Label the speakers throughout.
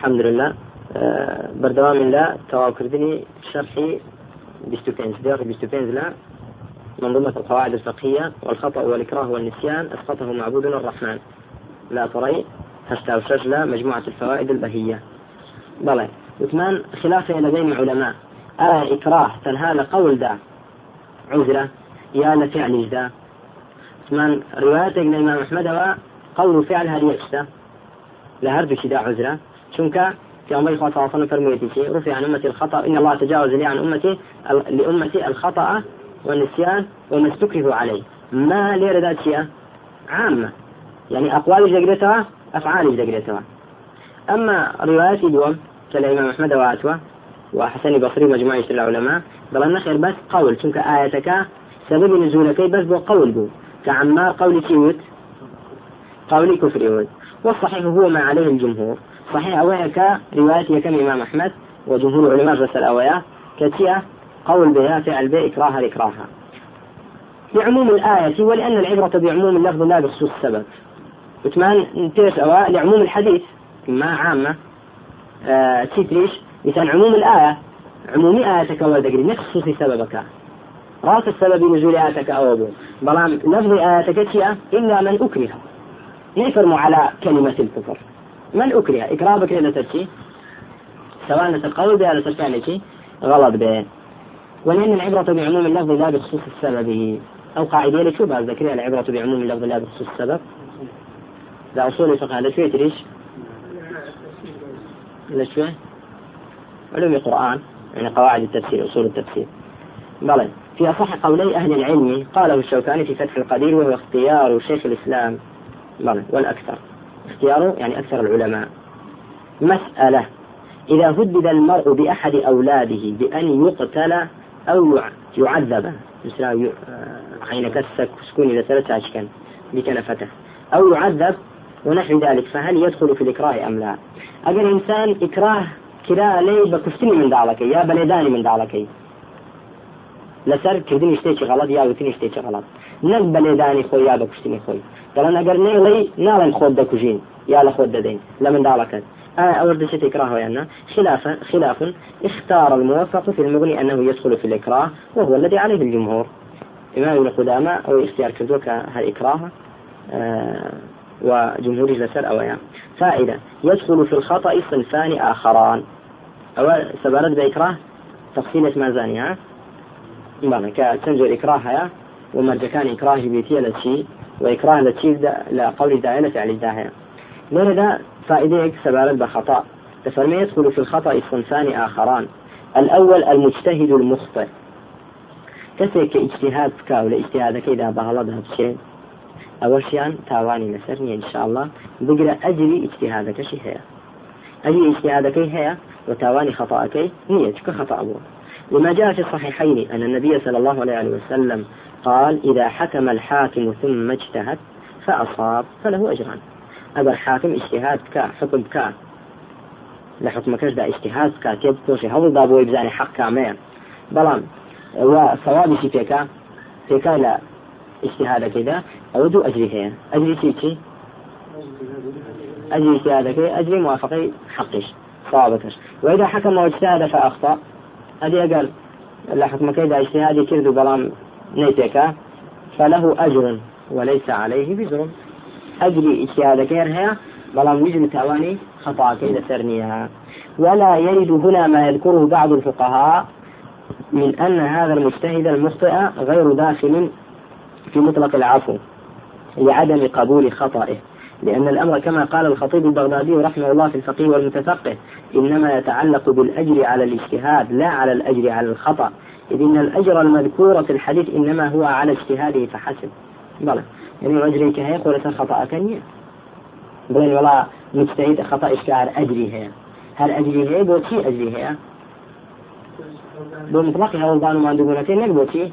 Speaker 1: الحمد لله. آه، بردوام لا كردني شرحي بيستوبينز ديار بيستوبينز لا. منظومة القواعد الفقهية والخطأ والإكراه والنسيان أسقطه معبودنا الرحمن. لا طري هشتا وشجلة مجموعة الفوائد البهية. بلى وثمان خلافة لدينا علماء أرى إكراه تنهى لقول دا عذرة يا لفعل دا ثمان روايتك الإمام أحمد قول فعل هذه يشتا لهرد شدا عذرة. شنك في صلى الله عليه وسلم فرميتي رفع عن أمتي الخطأ إن الله تجاوز لي عن أمتي لأمتي الخطأ والنسيان وما استكره عليه ما لير ذات شيء؟ عامة. يعني أقوال جدرتها أفعال جدرتها أما روايات دوم كالإمام أحمد وعتوة وحسن بصري مجموعة العلماء بل النخير بس قول شنك آيتك سبب نزولك بس بو قول بو. كعمار قول كيوت؟ قولي كفر والصحيح هو ما عليه الجمهور. صحيح. أويك رواية كم إمام أحمد وجمهور العلماء غسل أويا. كتيا قول بها فعل به إكراها إكراها لعموم الآية ولأن العبرة بعموم اللفظ لا بخصوص السبب. وثمان تيس أوا لعموم الحديث. ما عامة. آه تيتريش مثلا عموم الآية عموم آياتك ودقري نخصص سببك. راس السبب نزول آياتك أو أبو. بلام لفظ آياتك إلا من أكره. نفرم على كلمة الكفر. من أكره إكرابك إذا تشي سواء القول بها لتشي غلط به ولأن العبرة بعموم اللفظ لا بخصوص السبب. أو قاعدة شو بعد ذكرها العبرة بعموم اللفظ لا بخصوص السبب. لا أصول الفقه. هذا شو تريش؟ شو علوم القرآن يعني قواعد التفسير أصول التفسير. بلى. في أصح قولي أهل العلم قاله الشوكاني في فتح القدير وهو اختيار شيخ الإسلام. بلى. والأكثر. اختياره يعني أكثر العلماء. مسألة إذا هدد المرء بأحد أولاده بأن يقتل أو يعذب مثل عين كسك سكون إذا ثلاثة أشكال بكنفته أو يعذب ونحو ذلك فهل يدخل في الإكراه أم لا؟ أجل إنسان إكراه كرا لي بكفتني من دعلك يا بلداني من دعلك لسر كردني اشتيش غلط يا وتني اشتيش غلط. نك بلداني خوي يا بكفتني خوي. دەڵێن ئەگەر نێڵی ناڵێن خۆت دەکوژین یا لە خۆت دەدەین لە منداڵەکەت آه أو دشت إكراه ويانا خلاف خلاف اختار الموفق في المغني أنه يدخل في الإكراه وهو الذي عليه الجمهور. إمام ابن قدامة أو اختيار كردوك هالإكراه آه وجمهور جلسر أويا فائدة يدخل في الخطأ صنفان آخران. أو سبارت بإكراه تفصيلة ما زانية. ها كتنزل إكراهها ومرجكان إكراه بيتي لشي وإكراه لتشيف لقول داعية. لفعل الداعية لذا فائدة سبارت بخطأ تفرمي يدخل في الخطأ صنفان آخران. الأول المجتهد المخطئ. كسيك اجتهاد كا ولا اجتهادك إذا بهلضها بشيء أول شيء تاواني نسرني إن شاء الله. بقرا أجري اجتهادك شي هي. أجري اجتهادك هي وتاواني خطأك نيتك خطأ أبوه لما جاء في الصحيحين أن النبي صلى الله عليه وسلم قال إذا حكم الحاكم ثم اجتهد فأصاب فله أجران. أجر حاكم اجتهاد كا حكم كا لحكم كشدا اجتهاد كا تيب كوشي هذا دابو يبزاني حق كامير بلان وصوابي شي فيكا فيكا لا اجتهاد كذا أو أجري هي. أجري شي أجري اجتهادك أجري موافقي حقش صوابكش وإذا حكم واجتهد فأخطأ. هذه قال لا حكم كذا اجتهادي كردو بلان نيتك فله أجر وليس عليه بزر أجري إجتهادك هي بلام وجه تأواني خطأ كيد سرنيها ولا يرد هنا ما يذكره بعض الفقهاء من أن هذا المجتهد المخطئ غير داخل في مطلق العفو لعدم قبول خطئه لأن الأمر كما قال الخطيب البغدادي رحمه الله في الفقيه والمتفقه إنما يتعلق بالأجر على الاجتهاد لا على الأجر على الخطأ. إذ إن الأجر المذكور في الحديث إنما هو على اجتهاده فحسب. بلى. يعني أجري كهي قولة خطأ كنية؟ بلين والله مجتهد خطأ إشكار أجري هي هل أجري هي بوتي أجري هي بو مطلقها والبان ما عندهم نك بوتي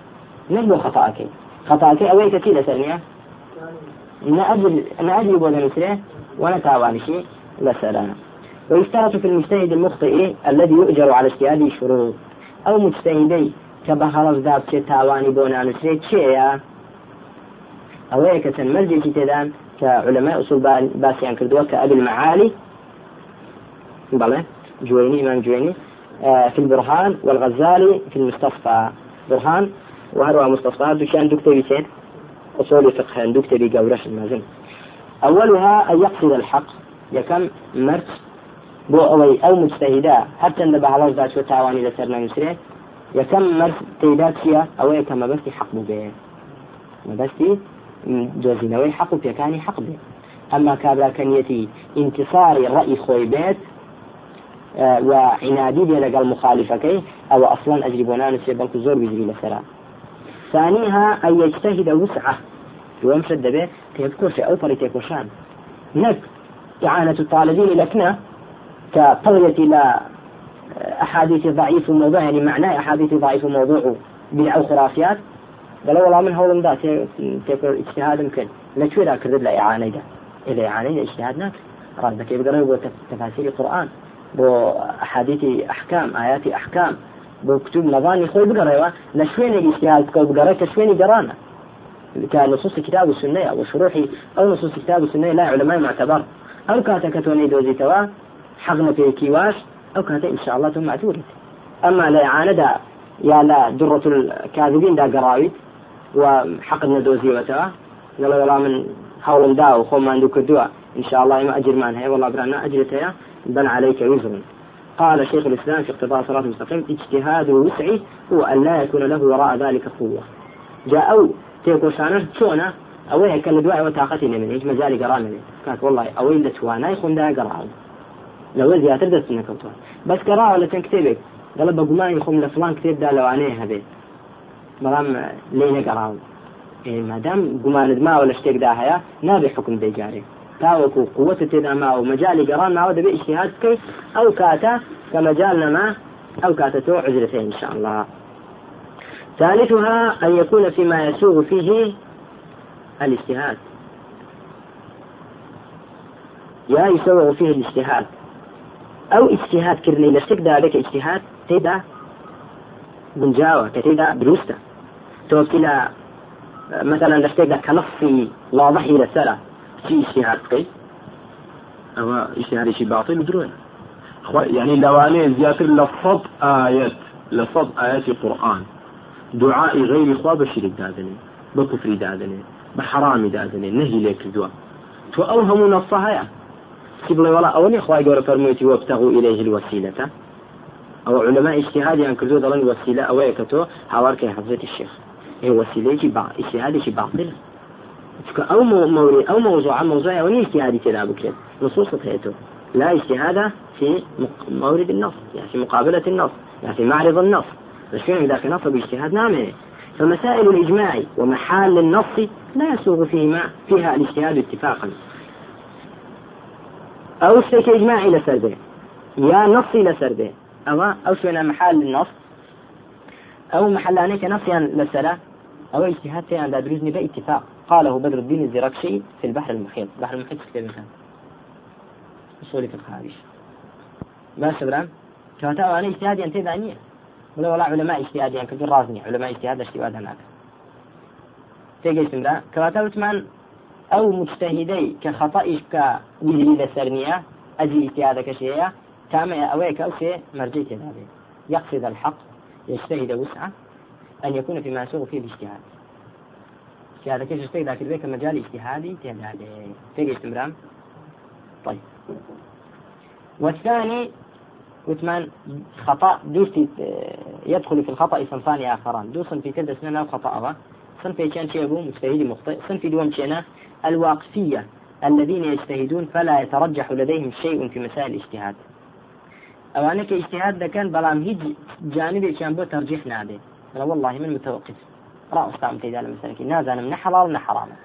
Speaker 1: نك بو خطأك خطأك أوي كثير سنية أنا أجري أنا مثله وأنا تاواني شيء. لسرانا ويشترط في المجتهد المخطئ الذي يؤجر على اجتهاده شروط. أو مجتهدي کە بە هەڵەشدا بچێت تاوانی بۆ نانووسێت چێە ئەوەیە کە چەند مەرجێکی تێدان کە علەمای ئوسول باسییان کردووە کە ئەبل معالی. جويني إمام جويني آه في البرهان والغزالي في المستصفى برهان وهروى مستصفى كان دكتور سين أصول فقه دكتور قورش المازن أولها أن يقصد الحق يكم مرت بو أوي أو مجتهدا حتى أن بعض شو تاواني لسرنا نسره مرت تيدات فيها أو يكم بس حق به بس جۆزینەوەی حەق و پێکانی حەق بێ ئەمما کابراکەنیەتی انتصاری ڕەئی خۆی بێت و عنادی بێ لەگەڵ مخالفەکەی ئەوە ئەصلا ئەجری بۆ نانوسێ بەڵکو زۆر بجری لەسرا ثانيها أن يجتهد وسعة. دوم شد به تيبكوش أو فري تيكوشان نك إعانة الطالبين لكنا كطغية إلى أحاديث ضعيف الموضوع يعني معناه أحاديث ضعيف الموضوع بدع أو خرافيات بەڵە وەڵام من هەوڵمدا تێکۆ ئیجتهادم کرد لەکوێدا کردت لە ئیعانەیدا إلى إعانەی اجتهاد ناکرد ڕاز دەکەی بگەڕێ بۆ تفاسیری قورآن بۆ حديثي أحكام آياتي أحكام بۆ کتوب نظانی خۆی بگەڕێەوە لە شوێنێکی اجتهاد بکە و بگەڕێ کە شوێنی گەڕانە كنصوص كتاب السنة وشروحي أو نصوص كتاب السنة لا علماء معتبر. أو كاتا كتوني دوزي توا؟ حغنا في كيواش؟ أو كاتا إن شاء الله ثم معتورت أما لا إعانة يا لا درة الكاذبين دا قراويت وحقنا دۆزیوەتەوە لەڵێ وەڵام من هەوڵم دا و خۆمان دوو کردووە إن شاء الله ما أجر هەیە والله برانا أجرت هەیە بل عليك وزر. قال شيخ الإسلام في اقتضاء صراط المستقيم اجتهاد وسعي هو أن لا يكون له وراء ذلك قوة. جاء أو تيكو شانر تشونا أو هيك كان دواء وطاقتي من مجالي قرانا كانت والله أو إلا توانا يخون دا قراءة لو زيادة درس منك بس قراءة ولا تنكتبك قال بقمان يخون لفلان كتب دا لو عنيه هذي بەڵام لێ نەگەڕاون مادام گومانت ماوە لە شتێکدا هەیە نابێ حکم دەیجارێ تاوەکو قوت تێدا ما و مجای گەڕان ماوە دەبێت ئیشتهاد بکەیت ئەو کاتە کە مجال نەما ئەو کاتە تۆ شاء الله. ثالثها أن يكون فيما يسوغ فيه الاجتهاد. يا يسوغ فيه الاجتهاد. أو اجتهاد كرني لشتك ذلك اجتهاد تيدا بنجاوة كتيدا دروسته توكلا مثلا لشتێکدا کە نصی واضحی لەسرە چی ئیشتیهات بکەیت
Speaker 2: ئەوە ئیشتیهادێکی باطل درۆن يعني لوانەیە زیاتر لە صد ئاەت لە صد ئاەتی قورآن دوعائی غیری خوا بە شیرک دادنێ بە کوفری دادنێ بە حرامی دادنێ نەهی لێ چی بڵێ وڵا ئەوە نێ خوای گەورە فەرموویەتی وەبتەغوا إليه الوسيلة. أو علماء اجتهادي أن كردو دلن وسيلة أو يكتو هاوارك حضرة الشيخ. هي وسيلة با اجتهادي باطل. أو موري أو موضوع موضوع أو اجتهادي كذا بكرة نصوص هيتو لا اجتهاد في مورد النص يعني في مقابلة النص يعني في معرض النص. لكن إذا في نص باجتهاد نعمل فمسائل الإجماع ومحال النص لا يسوغ فيما فيها الاجتهاد اتفاقا. أو شيء إجماعي لسرده يا نصي لسرده أو أو شوينا محل النص؟ أو محلانيك نصيا لسلا أو اجتهاد في عند دروزني باتفاق قاله بدر الدين الزركشي في البحر المحيط. البحر المحيط كتاب مثلا. أصولي في الخارج. ما سبران كواتا أنا اجتهادي أنت دانية ولا ولا علماء اجتهادي يعني كنت رازني علماء اجتهاد اشتباه هناك. تيجي سمرا كواتا وتمان أو مجتهدي كخطأ كويلي لسرنية أجي اجتهادك شيئا تامع أويك أو شيء مرجيت هذا يقصد الحق يجتهد وسعة أن يكون فيما يسوغ فيه الاجتهاد. هذا كيف يجتهد لكن ذلك مجال اجتهادي تهدى تيجي استمرام طيب. والثاني وثمان خطأ دوستي يدخل في الخطأ صنفان آخران. دو صنفي كذا سنة خطأ. صنفي كان أبو مجتهد مخطئ. صنفي دوم شينا الواقفية الذين يجتهدون فلا يترجح لديهم شيء في مسائل الاجتهاد. ئەوانە کە ئیشتهاد دەکەن بەڵام هیچ جانبێکیان بۆ تەرجیح نادێ والله من متوقف. ڕاستام تێدا لە مەسەرکی نازانم نە حەڵال نە حرامە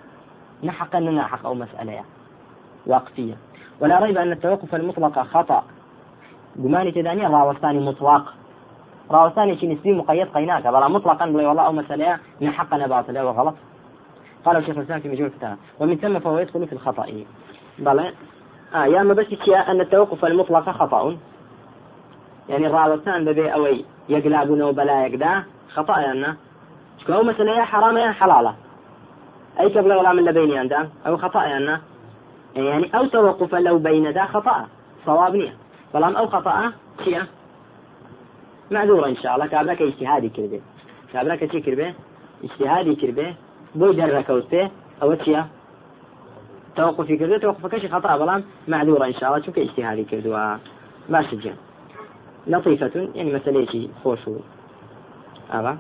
Speaker 2: نحقا نحق أو مسألة. واقفية. ولا ريب أن التوقف المطلق خطأ. جماني تدانية راوستاني مطلق. راوستاني شي نسبي مقيد قيناك. بلا مطلقا بلا والله أو مسألة نحقا باطلة وغلط. قال الشيخ الإسلام في مجموع الفتاوى. ومن ثم فهو يدخل في الخطأ. بلى. آه يا ما بس أن التوقف المطلق خطأ. يعني ڕاوەستان بەبێ ئەوەی یەکلابوونەوە بەلایەکدا خەتایاننا چکە ئەو مەسلەیە حرامەیان حەڵاڵە ئەی کە بڵێ وەڵام لە بینیاندا ئەو خەتایاننا يعني أو توقف لو بين دا خطأ. صواب نية.
Speaker 1: بەڵام ئەو خەتەە چییە معذورە انشاءله کابراکە اجتهادی کردێ کابراکە چی کردێ اجتهادی کردێ بۆی دەرەکەوت پێ ئەوە چییە توقفی کردو توقفەکەشی خطأ بەڵام معذورە انشاءله چونکە اجتهادی کردووە باش جیان لطيفة يعني مسألة خوش هذا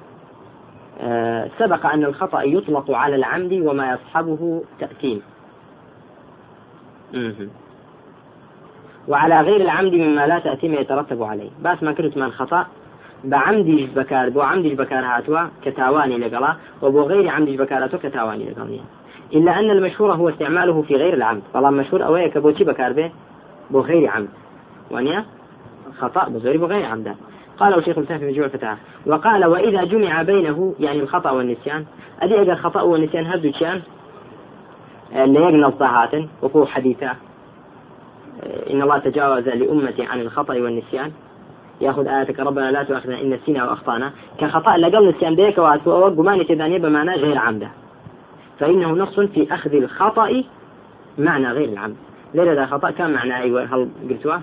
Speaker 1: أه سبق أن الخطأ يطلق على العمد وما يصحبه تأثيم. وعلى غير العمد مما لا تأثيم يترتب عليه. بس ما كنت من خطأ بعمدش بكار بو عمدش بكار هاتوا كتاواني لقلا وبو غير عمدش بكار هاتوا كتاواني لقلا. إلا أن المشهور هو استعماله في غير العمد. طالما مشهور أويك بوتي بكار به؟ بو غير عمد. وانيا؟ خطأ بزوري بغير عمدا قال شيخ الإسلام في مجموع الفتاة وقال وإذا جمع بينه يعني الخطأ والنسيان. أدي أجل الخطأ والنسيان هردو كان اللي يقنص ضاهات وقوع حديثة. إن الله تجاوز لأمتي عن الخطأ والنسيان. يأخذ آياتك ربنا لا تؤاخذنا إن نسينا وأخطأنا كخطأ لقل نسيان ديك وقمان تداني بمعنى غير عمدة. فإنه نص في أخذ الخطأ معنى غير العمد. ليلة خطأ كان معنى أيوة هل قلتوها؟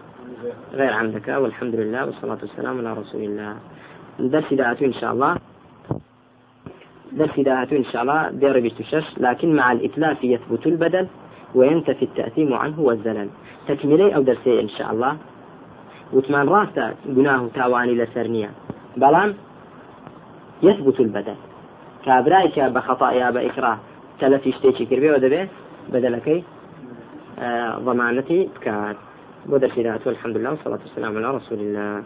Speaker 1: غير عمدك. والحمد لله والصلاة والسلام على رسول الله. درس دعاته إن شاء الله. درس دعاته إن شاء الله. دير بيشتشش لكن مع الإتلاف يثبت البدل وينتفي التأثيم عنه والزلل. تكملي أو درسي إن شاء الله. وثمان راستا قناه تاواني لسرنيا بلان يثبت البدل. كابرايك بخطأ يا بإكراه تلفي شتيشي كربي ودبي بدلكي آه ضمانتي كات ودرسينات والحمد لله والصلاة والسلام على رسول الله.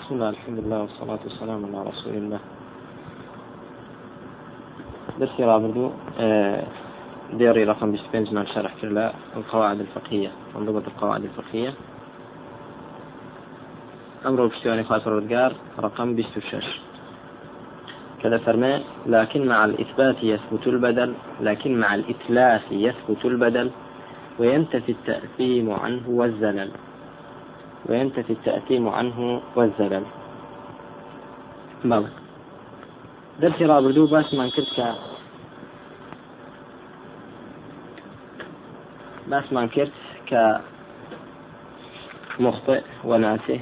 Speaker 1: بسم الله الحمد لله والصلاة والسلام على رسول الله. درسي رابردو آه، ديري رقم بسبينز من شرح كلا القواعد الفقهية منظومة القواعد الفقهية. أمر بشتواني خاطر رقم بستوشش كذا فرماء لكن مع الإثبات يثبت البدل لكن مع الإتلاف يثبت البدل وينتفي التأثيم عنه والزلل. وينتفي التأثيم عنه والزلل. بەڵێ. دەرسی ڕابردوو باسمان کرد باسمان کرد کە مخطئ وناسي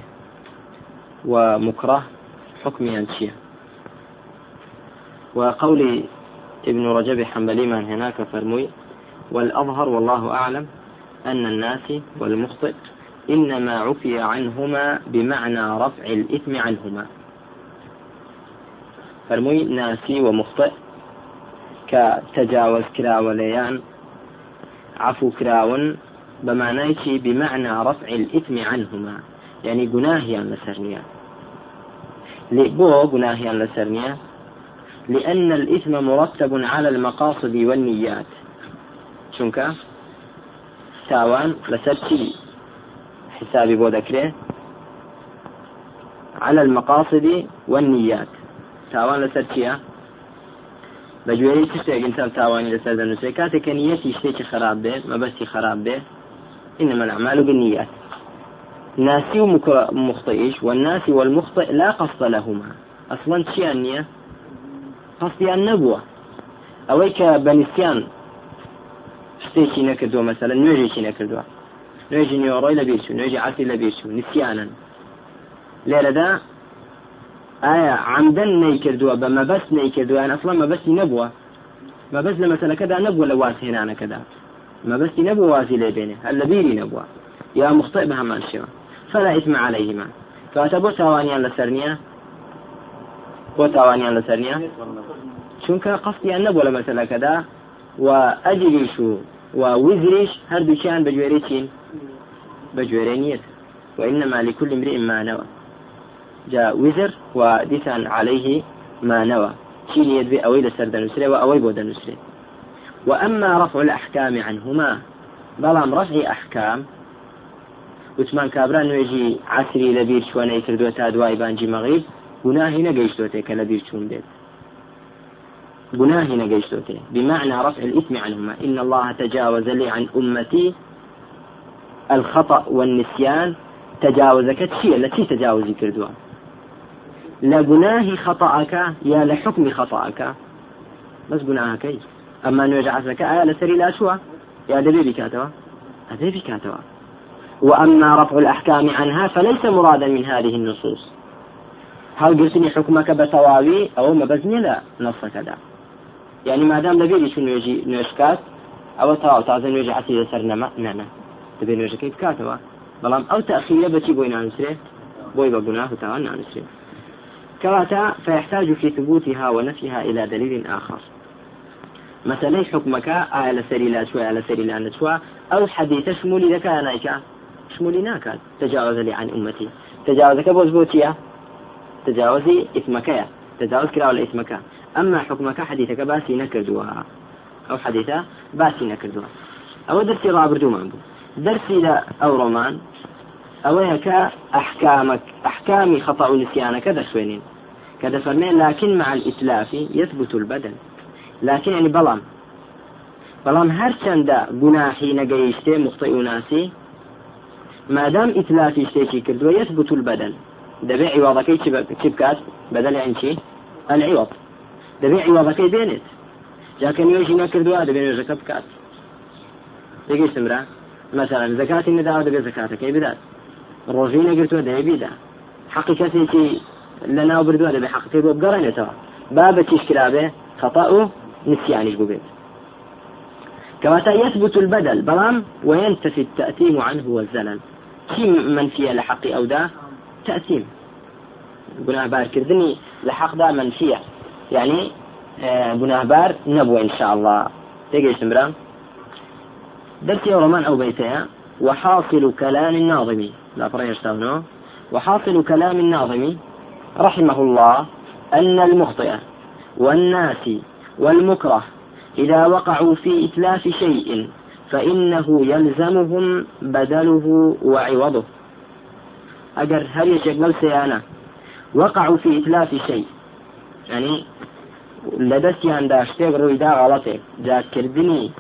Speaker 1: ومكره حكم ينشيه وقول ابن رجب حنبلي من هناك فرمي والأظهر والله أعلم أن الناس والمخطئ إنما عفي عنهما بمعنى رفع الإثم عنهما. فرمي ناسي ومخطئ كتجاوز كراوليان عفو كراون بمعنى بمعنى رفع الإثم عنهما. يعني جناهيا لسرنيا لبو جناهيا لسرنيا لأن الإثم مرتب على المقاصد والنيات. شنك تاوان لسبتي حسابي بو ذكره على المقاصد والنيات. تاوان لسبتيا بەگوێری تشتێک ئینسان تاوانی لەسەر دەنووسێ؟ کاتێککە نیەتی شتێکی خراپ بێت مەبەستی خراپ بێت إنما الأعمال بالنيات. ناسي ومخطئش والناس والمخطئ لا قصد لهما. أصلا شيء النية نەبووە ئەوەی کە بەنسیان شتێکی نەکردووە مەسەلە نوێژێکی نەکردووە. نوێژی نیۆڕۆی لە بیرچوو نوێژی عاسی لە بیرچوو نسیانن لێرەدا ئایا عمدەن نەیکردووە بە مەبەست نەیکردویان ئەسڵا مەبەستی نەبووە مەبەست لە مەسەلەکەدا نەبووە لە واز هێنانەکەدا مەبەستی نەبوو وازی لێ بێنێ هەر لە بیری نەبووە یا مخطئ بە هەمان شێوە فلا إثم عليهما. کاتە بۆ تاوانیان لەسەر نییە بۆ تاوانیان لەسەر نیە چونکە قەستیان نەبوو لە مەسلەکەدا و ئەجریش و و وزریش هەردووچیان بە گوێرە چین بە گوێرە نیت وإنما لكل امرئ ما نوى. جاء وزر وديثان عليه ما نوى. شين يدبي أوي لسر دنسري وأوي بو دنسري وأما رفع الأحكام عنهما بلام رفع أحكام وتمان كابران نوێژی عسری لەبیر شوێنەی کردووە تا دوای بانجی مەغیب گناهی نەگەیشتۆتێ کە لە بیر چوون بێت گناهي نجيشتوته بمعنى رفع الإثم عنهما. إن الله تجاوز لي عن أمتي الخطأ والنسيان. تجاوزك شيء التي تجاوزي كردوا لا جناه خطأك يا لحكم خطأك. بەس گوناهەکەی ئەمما نوێژە عسرەکە ئایا لەسەری لا چووە يا دەبێ بیکاتەوە ئەدەبێ بیکاتەوە وأما رفع الأحكام عنها فليس مرادا من هذه النصوص. هل قلتني حكمك بتواوي أو مبزني لا نص كذا. يعني ما دام دبيري شنو يجي نوشكات أو تواو تازن يجي عسير سرنما نعم دبيري نوشي كيف كاتوا بلام أو تأخير بتي بوينا نسره بوي بقناه تاوان نسره كواتا فيحتاج في ثبوتها ونفيها إلى دليل آخر. مثلا حكمك على سري لا شوي على سري لا نشوى أو حديث شمولي ذكا نايكا شمولي ناكاد تجاوز لي عن أمتي. تجاوزك بوزبوتيا تجاوزي إثمك. تجاوز كلا ولا إثمك. أما حكمك حديثك باسي نكردوها أو حديثة باسي نكردوها أو درسي رابردو من بو. درسي لا أو رومان. أو هكا أحكامك. أحكامي خطأ نسيانك دسوينين كذا فرمين لكن مع الإتلاف يثبت البدن. لكن يعني بلام بەڵام هەرچەندە گوناحی نەگەیشتێ مخطئ و ناسی مادام ئیتلافی شتێکی کردووە يثبت البدن. دەبێ عیواضەکەی چی بکات؟ بەدەل یان چی؟ العوض. دەبێ عیواضەکەی بێنێت. جاکە نوێژی نەکردووە دەبێ نوێژەکە بکات. تێگەیشتمرا مثلا زکاتی نەداوە دەبێ زکاتەکەی بدات. ڕۆژی نەگرتووە دەبێ بیدا. حقی کەسێکی لە ناو بردووە دەبێ حقی بۆ بگەڕێنێتەوە با بە چیشکرابێ خطأ نسيانش ببيت كما يثبت البدل. بەڵام وينتفي التأثيم عنه والزلل. چی مەنفیە لە حەق ئەودا؟ تأثيم. قلنا بارکردنی لە حەقدا مەنفیە. يعني قلنا آه بار نبوة إن شاء الله. تيجي استمرار درسي رومان أو بيتها. وحاصل كلام الناظم لا فريش وحاصل كلام الناظم رحمه الله أن المخطئ والناس والمكره إذا وقعوا في إتلاف شيء فإنه يلزمهم بدله وعوضه. أجر هل يشغل سيانا وقعوا في إتلاف شيء. يعني لدستيان دا شتێک ڕوویدا غەڵەتێک جاکردنی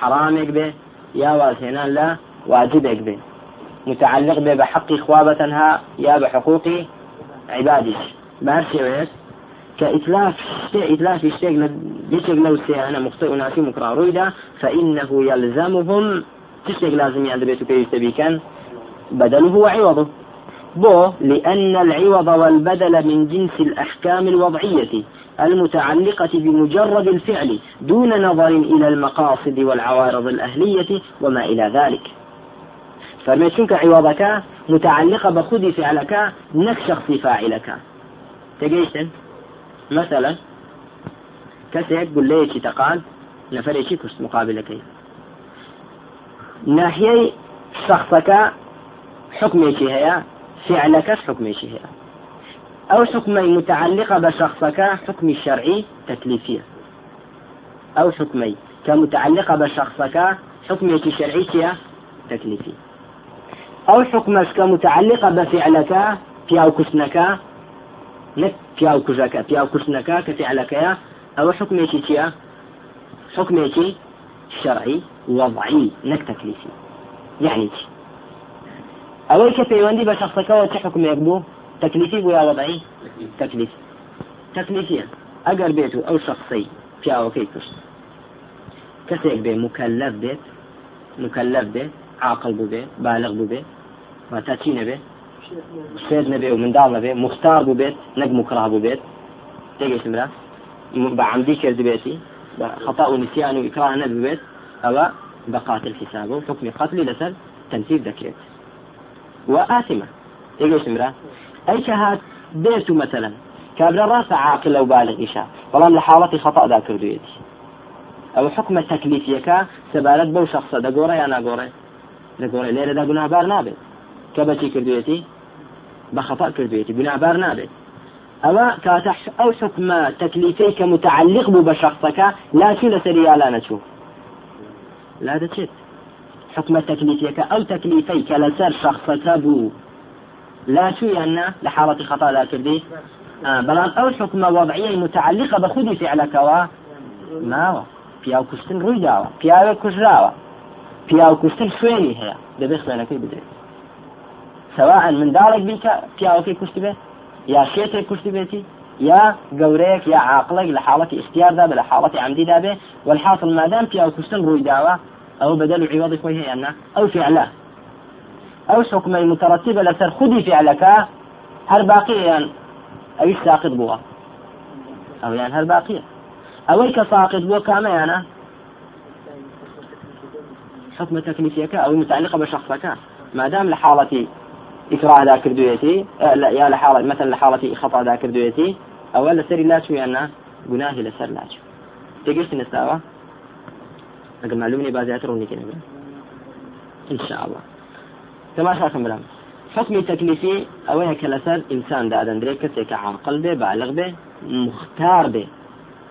Speaker 1: حرامێک بێ یا وازهێنان لە واجبێک بێ متعلق بێ بە حقی خوا بەتەنها یا بە حقوقی عیبادیش بەهر شێوەیەک كإتلاف شيء إتلاف شيء يشيك لو أنا مخطئ ناسي مكرا رويدا فإنه يلزمهم تشيك لازم يعني بيتو كي كان؟ بدله وعوضه. بو لأن العوض والبدل من جنس الأحكام الوضعية المتعلقة بمجرد الفعل دون نظر إلى المقاصد والعوارض الأهلية وما إلى ذلك. فرميتشنك عوضك متعلقة بخذ فعلك نك شخص فاعلك. تجيشن؟ مثلا کەسێک گولەیەکی تەقان نەفرێکی کوشت مقابلەکەی ناحیەی شخصەکە حکمێکی هەیە فعلەکەش حکمێکی هەیە أو حكمي متعلقة بشخصك حكم الشرعي تكليفية. أو حكمي كمتعلقة بشخصك حكمك شرعي تكليفي بفعلك في أو كسنك. نك پیا و کوژەکە پیا و کوشتنەکە کە فعلەکەیە ئەوە حکمێکی چییە حکمێکی شرعی وضعی نەک تەکلیفی يعني چی ئەوەی کە پەیوەندی بە شخصەکەەوە چه حکمێک بوو تەکلیفی بوو یا وضعی تەکلیف تەکلیفیە ئەگەر بێت و ئەو شخصەی پیاوەکەی کوشت کەسێک بێ مکلف بێت مکلف بێت عاقل بێ بالغ بێ واتە چی نەبێ شێت نەبێ و منداڵ نەبێ مختار بوو بێت نەک مکرا بوو بێت تێگەشتمرا بەعمدی کرد بێتی خطأ ونسيان وإكراه نبي بيت أو بقاتل حسابه حكم قتل لسر تنفيذ ذكرت وآثمة. تيجي امرأة أي كهات بيت مثلا. كابرا راس عاقل أو بالغ إشاء. والله لحالة خطأ ذاكر دويتي أو حكم التكليفية كا سبالت بو شخص. دا قوري أنا قوري دا قوري ليلة بار كبتي كردويتي بخطأ كردويتي بنابار نابت أما كاتح أو حكم تكليفيك متعلق بشخصك لا شو لسريا لا نشوف لا دشت حكم تكليفيك أو تكليفيك لسر شخصك بو. لا شو يعني لحالة خطأ لا كردي آه بلان أو حكم وضعية متعلقة بخدي فعلك و ما پیاو کوشتن ڕووی داوە پیاوێک کوژراوە پیاو کوشتن خوێنی هەیە دەبێت خوێنەکەی بدرێت سواء من دارك پیاوەکەی کوشت بێت یا شێتێک کوشتی بێتی يا جوريك يا عاقلك لحالة اختيار ذا لحالة عمدي ذا والحاصل ما دام في أو كشتن روي دعوة أو بدل عوض خويه أنا أو فعله. أو حكم مترتبة لسر خدي فعلك هل باقي يعني أو ساقط بوا. أو يعني هل باقية أو كساقط بوا كما يعني؟ حكم تكليفيك أو متعلقة بشخصك. ما دام لحالة إكراه ذاكر دويتي آه، لا يا لحالة مثلا لحالة خطأ ذاكر دويتي أو لسر لا شو يعني قناه لسر لا شو تقيش نستوى. أقل معلومني بازيات روني كنا إن شاء الله. تماشا كم بلام. حكم تكليفي أولا كلسر إنسان دا أدن كسيك عاقل به بالغ به مختار به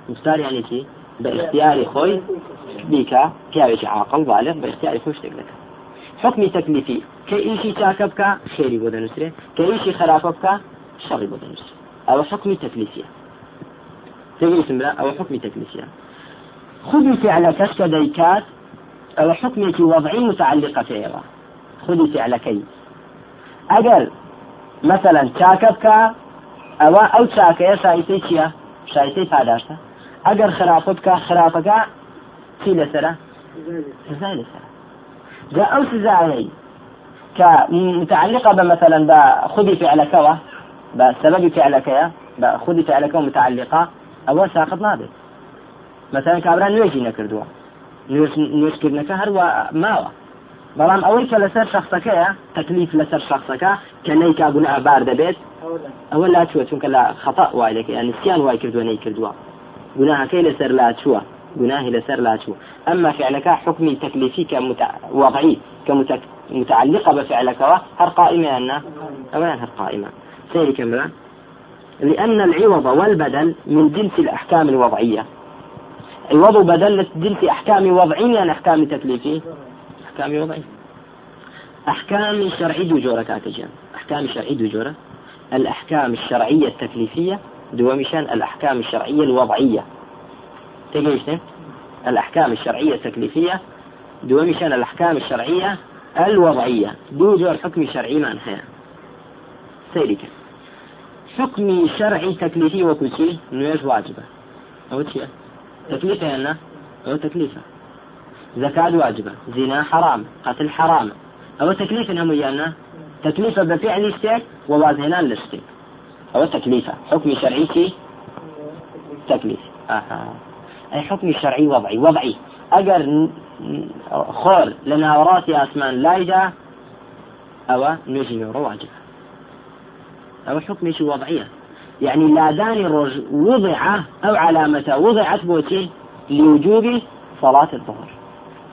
Speaker 1: مختار يعني شي؟ باختياري خوي. بيكا. كاوش عاقل بالغ؟ حكم تكليفي. كإيشي تاكبك خيري بودا نسري. كإيشي خرافبك شري بودا نسري. أو حكم تكليفية. تقول اسم أو حكم تكليفية. خذ فعلك كديكات أو حكمك وضعي متعلقة فيها. خذ فعلكي. أجل مثلا چاکە أو أو ئەو شايتي شایتەی شايتي فاداشتا. أجل خراپە بکە خراپەکە چی لەسرە سزای لەسرە جا أو سزایەی كمتعلقة بمثلا بخذي فعلك بسبب فعلك بخذي فعلك متعلقة أو ساقط نابێت مثلا کابرا نوێژی نەکردووە نوێشکردنەکە هەروە ماوە بەڵام ئەوەی کە لەسەر شخصەکەیە تەکلیف لەسەر شخصەکە کە نەیکا بوون ئابار دەبێت ئەوە لا چوە چونکە لە خەتا وای دەکە یان نسیان وای کردووە نەی کردووە گوناهەکەی لەسەر لا چووە گوناهی لەسەر لا چوو ئەمما فعلەکە حکمی تەکلیفی کە وضعی كمتعلقة بفعلك هر قائمة أن أولا هر قائمة. سيري كملا لأن العوض والبدل من جنس الأحكام الوضعية. الوضع بدل جنس أحكام وضعية عن أحكام تكليفي. أحكام وضعية. أحكام شرعية دو كاتجان أحكام شرعية دو الأحكام الشرعية التكليفية دو مشان الأحكام الشرعية الوضعية. تجيش الأحكام الشرعية التكليفية دو مشان الأحكام الشرعية الوضعية. دو جور حكم شرعي ما انحيا سيرك حكم شرعي تكليفي وكل شيء نويش واجبة. أو شيء. تكليفة أنا أو تكليفة. زكاة واجبة. زنا حرام. قتل حرام. أو تكليف هم ويانا تكليفة بفعل الشيء ووازنان للشيء. أو تكليفة. حكم شرعي تكليف آه. أي حكم شرعي وضعي وضعي. أجر خور لنا وراسي أسمان لايدا أو نجي نورو واجبة أو حكم شي وضعية يعني لا داني الرج وضع أو علامة وضعت بوتي لوجوب صلاة الظهر.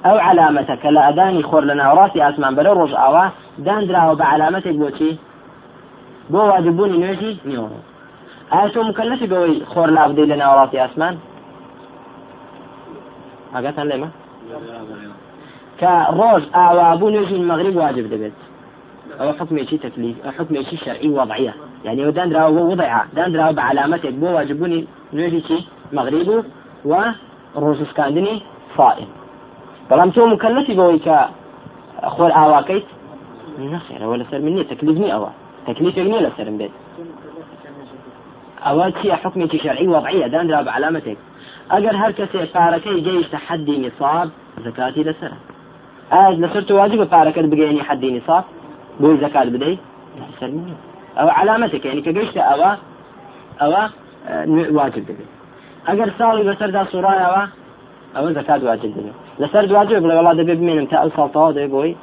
Speaker 1: أو علامة كلا أداني خور لنا وراسي أسمان بلا رج أوا دان دراو بعلامة بوتي بو واجبوني نوجي نيورو أتو مكلف بوي خور لا لنا وراسي أسمان؟ أقاتها لما؟ كروج أوابون يجي المغرب واجب دبت. أو حكم شيء تكليف أو حكم شيء شرعي وضعية. يعني ودان درا وضع دان درا بعلامتك بو واجبوني. نوجي شيء مغرب وروج اسكاندني صائم بەڵام تۆ مكلفي کە خۆر ئاواکەیت نەخێرە ولا سەر منی تەکلیفنی ئەوە تەکلیفێک نیە لە سرم بێت ئەوە چیە حکمێکی شەرعی وضعیە دانرا بە علامەتێک ئەگەر هەر کەسێ پارەکەی گەیشتە حەدی نصاب زکاتی لەسرە ئاز لەسەر تو واجب پارەکەت بگەێنی حەدی نصاب بۆی زکات بدەیت سەر ئەو علامەتێک ینی کە گەیشتە ئەوە ئەوە واجب دەبێت. ئەگەر ساڵی بەسەردا سوڕایەوە ئەوە زکات واجب دەبێت. لەسەر دواجب بڵێ وڵا دەبێ بمێنم تا ئەو ساڵتەوە دەبێ بۆی.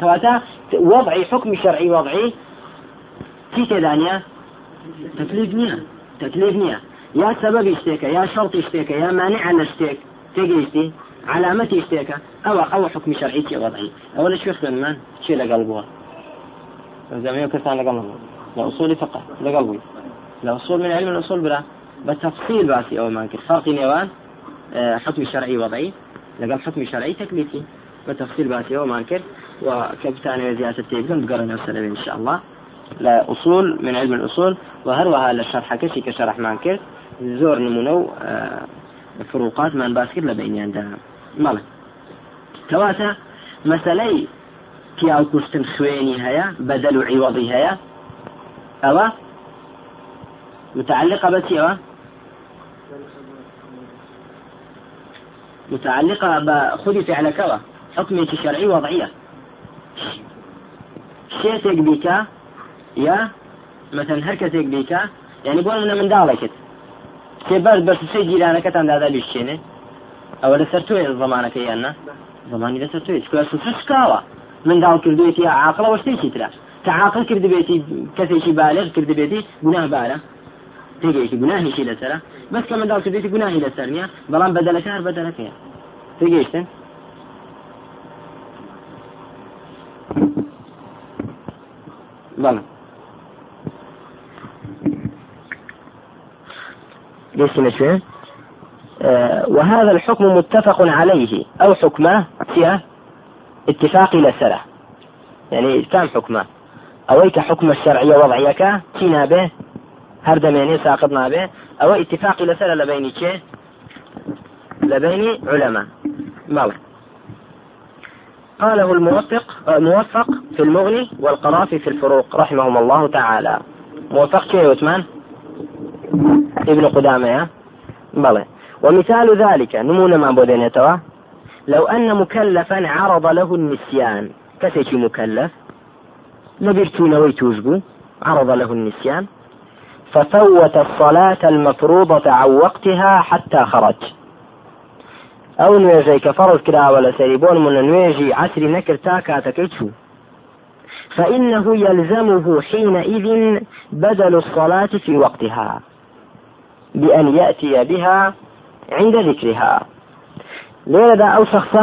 Speaker 1: کەواتە وضعی حکمی شەرعی وضعی چی تێدانە تەکلیف نییە. تەکلیف نییە. یا سببی شتێکە یا شەڵتی شتێکە یا مانع لە شتێک تێگەیشتی علامەتی شتێکە ئەوە ئەوە حکمی شەرعی چی وضعی ئەوە لە شوێ خوێنمان چی لەگەڵ بووە زمية كسان لقل لأصول فقه لقل بوي لأصول من علم الأصول برا. بتفصيل باسي أو ما كر فرق نيوان حكم شرعي وضعي. لقل حكم شرعي تكليفي. بتفصيل باسي أو ما كر وكبتان زيادة التيبون بقرن السلام إن شاء الله. لا أصول من علم الأصول. وهروها للشرح كشي كشرح مانكر زور نمونو آه، فروقات من باسكر لبيني عندها. مالا كواتا مسألة پیاو کوشتن خوێنی هەیە بەدەل و عیوەڵی هەیە ئەوە متعلقة يا متعلقة بخذ فعل كوا حكمي شرعي وضعية. شيتك بك يا؟ مثلا هركتك بك يعني بۆ منە منداڵێکت سێبەر بەرسسەی جیرانەکەتان دادا بشێنێ ئەوە لەسەر توێ زمانەکە یاننا زمانی لەسەر توێ سوسکاوە منداڵ کردوێتی عاقلەوە شتێکی ترا کە عاقل کردبێتی کەسێکی بالغ کردبێتی گوناه بارە تێگەیەکی گوناهیشی لەسرە بەس کە منداڵ کردێتی گوناهی لەسەر نیە بەڵام بەدەلەکە هەر بەدەلەکەیە تێگەیشتن بەڵێ شوي آه وهذا الحكم متفق عليه. أو حكمه فيها اتفاق لسرة يعني كان حكمه؟ أويك حكم الشرعية وضعيك تينا به هردميني ساقطنا به. أو اتفاق لسرة لبيني كي لبين علماء. مال قاله الموفق موفق في المغني والقرافي في الفروق رحمهم الله تعالى. موفق كي عثمان؟ ابن قدامة بلى. ومثال ذلك نمونا ما بودينيتوا لو أن مكلفا عرض له النسيان. كسيتي مكلف؟ لبرتون ويتوزبو عرض له النسيان. ففوت الصلاة المفروضة عن وقتها حتى خرج. أو نوێژەی كفرض كلا ولا سريبون من نوێژی عسر نكر تاكا تكيتشو. فإنه يلزمه حينئذ بدل الصلاة في وقتها. بأن يأتي بها عند ذكرها. لێرەدا ئەو شخصە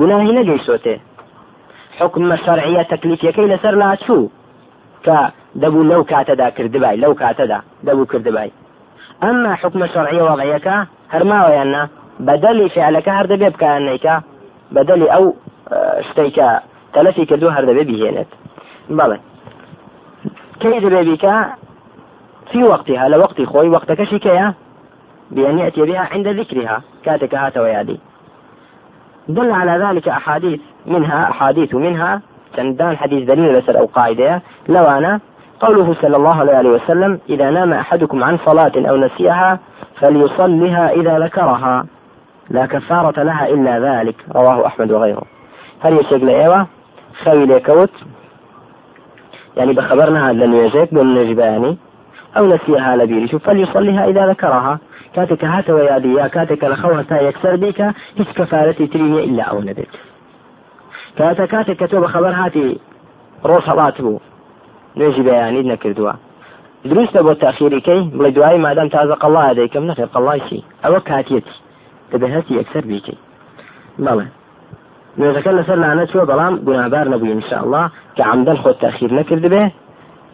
Speaker 1: گوناهی نەگەیشتێ حکم شەرعیە تەکلیفیەکەی لەسەر لاچوو کە دەبوو لەو کاتەدا کردبای لەو کاتەدا دەبوو کردبای ئەمما حکمە شەرعیە وەڵعیەکە هەرماوەیاننا بەدەلی فعلەکە هەر دەبێ بکانیکە بەدەلی ئەو شتێکە تەلەفی کردو هەر دەبێ بهێنێت بەڵێ کەی دەبێ بیکە في وقتها لوقت خوي وقت كشكية بأن يأتي بها عند ذكرها كاتك هات ويادي. دل على ذلك أحاديث منها أحاديث منها تندان حديث دليل لسر أو قاعدة. لو أنا قوله صلى الله عليه وسلم إذا نام أحدكم عن صلاة أو نسيها فليصلها إذا ذكرها. لا كفارة لها إلا ذلك رواه أحمد وغيره. هل يشيك لأيوة؟ خوي ليكوت. يعني بخبرنا هذا لن يجيك بن يعني أو نسيها لبيرش فليصليها إذا ذكرها. كاتك هات ويادي يا كاتك لخوها تا يكسر بك. هيش كفارتي تريني إلا أو نبت كاتا كاتك كتب خبر هاتي. روح راتبو. نجي بياني نكردوا دروست بۆ تاخیریکەی بڵێ دوایی مادەم تازە قەڵا دەیکەم نەخێ قەڵایشی ئەوە کاتیەتی دەبێ هەستی یەکسەر بیکەی بەڵێ نوێژەکە لەسەر لاانە چوە بەڵام نەبووی انشاءله کە عمدەن خۆت تاخیر نەکرد بێ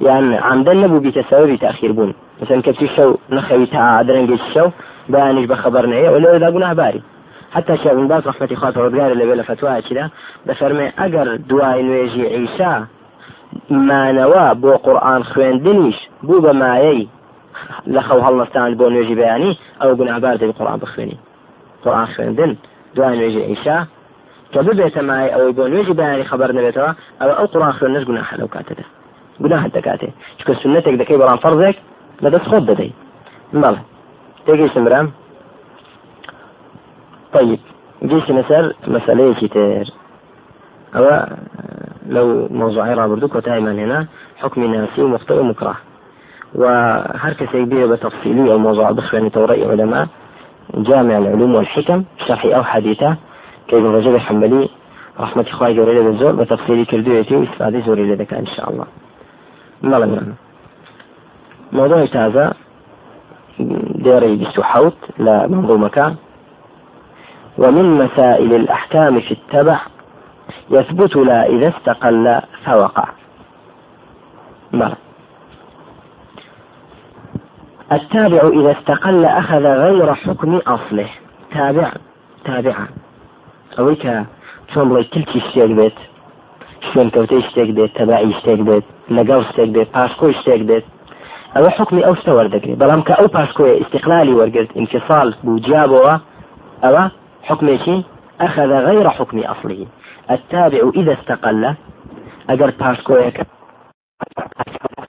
Speaker 1: یان عمدەن نەبوو بیکە سەوەبی تاخیر بوون. مثلا کەچی شەو نەخەوی تا درەنگی شەو بەیانش بە خبر نەیە و لەوەدا گوناهباری. حتى شيخ بن باز رحمة خاطر وبقال اللي بلا فتوى كذا بفرمي أجر دواء نويجي عيسى ما نوا بو قرآن خوين دنيش بو بمايي لخو هلا ستان بو نويجي بياني أو بن عبارة القرآن بخويني قرآن خوين دن دواء نويجي عيسى كببيت معي أو بو نويجي بياني خبر نبيتها أو, أو قرآن خوين نجقنا حلو كاتده گوناهت دەکاتێ. چکە سنتێک دەکەی بەڵام فەرزێک لە دەست خۆت دەدەی. بەڵێ تێگەیشتم برام. طيب جيش نسر مسألة كتير أو لو موضوعي رابردو كتايما هنا حكم ناسي ومخطئ ومكره وهركس يبيه بتفصيلي أو موضوع بخ يعني توري علماء جامع العلوم والحكم شرحي أو حديثة كابن رجب الحنبلي رحمة إخوائي جوري بالزور بتفصيلي كردويتي واستفادي زوري لذلك إن شاء الله مەڵێن موضوع تازە دێڕی بیست و حوت لە منظومەکە ومن مسائل الأحكام في التبع يثبت لا إذا استقل فوقع. بلى التابع إذا استقل أخذ غير حكم أصله. تابع تابعا. أويك شلون بڵێ تلکی شتێک بێت شوێن کەوتەی شتێک بێت تەبعی شتێک بێت لەگەڵ شتێک بێت پاسکۆی شتێک بێت ئەوە حکمی ئەو شتە وەردەگرێت بەڵام کە ئەو پاسکۆی استقلالی وەرگرت انفصال بوو جابەوە ئەوە حكمێکی أخذ غير حكم أصله التابع إذا استقل أجر باسكويك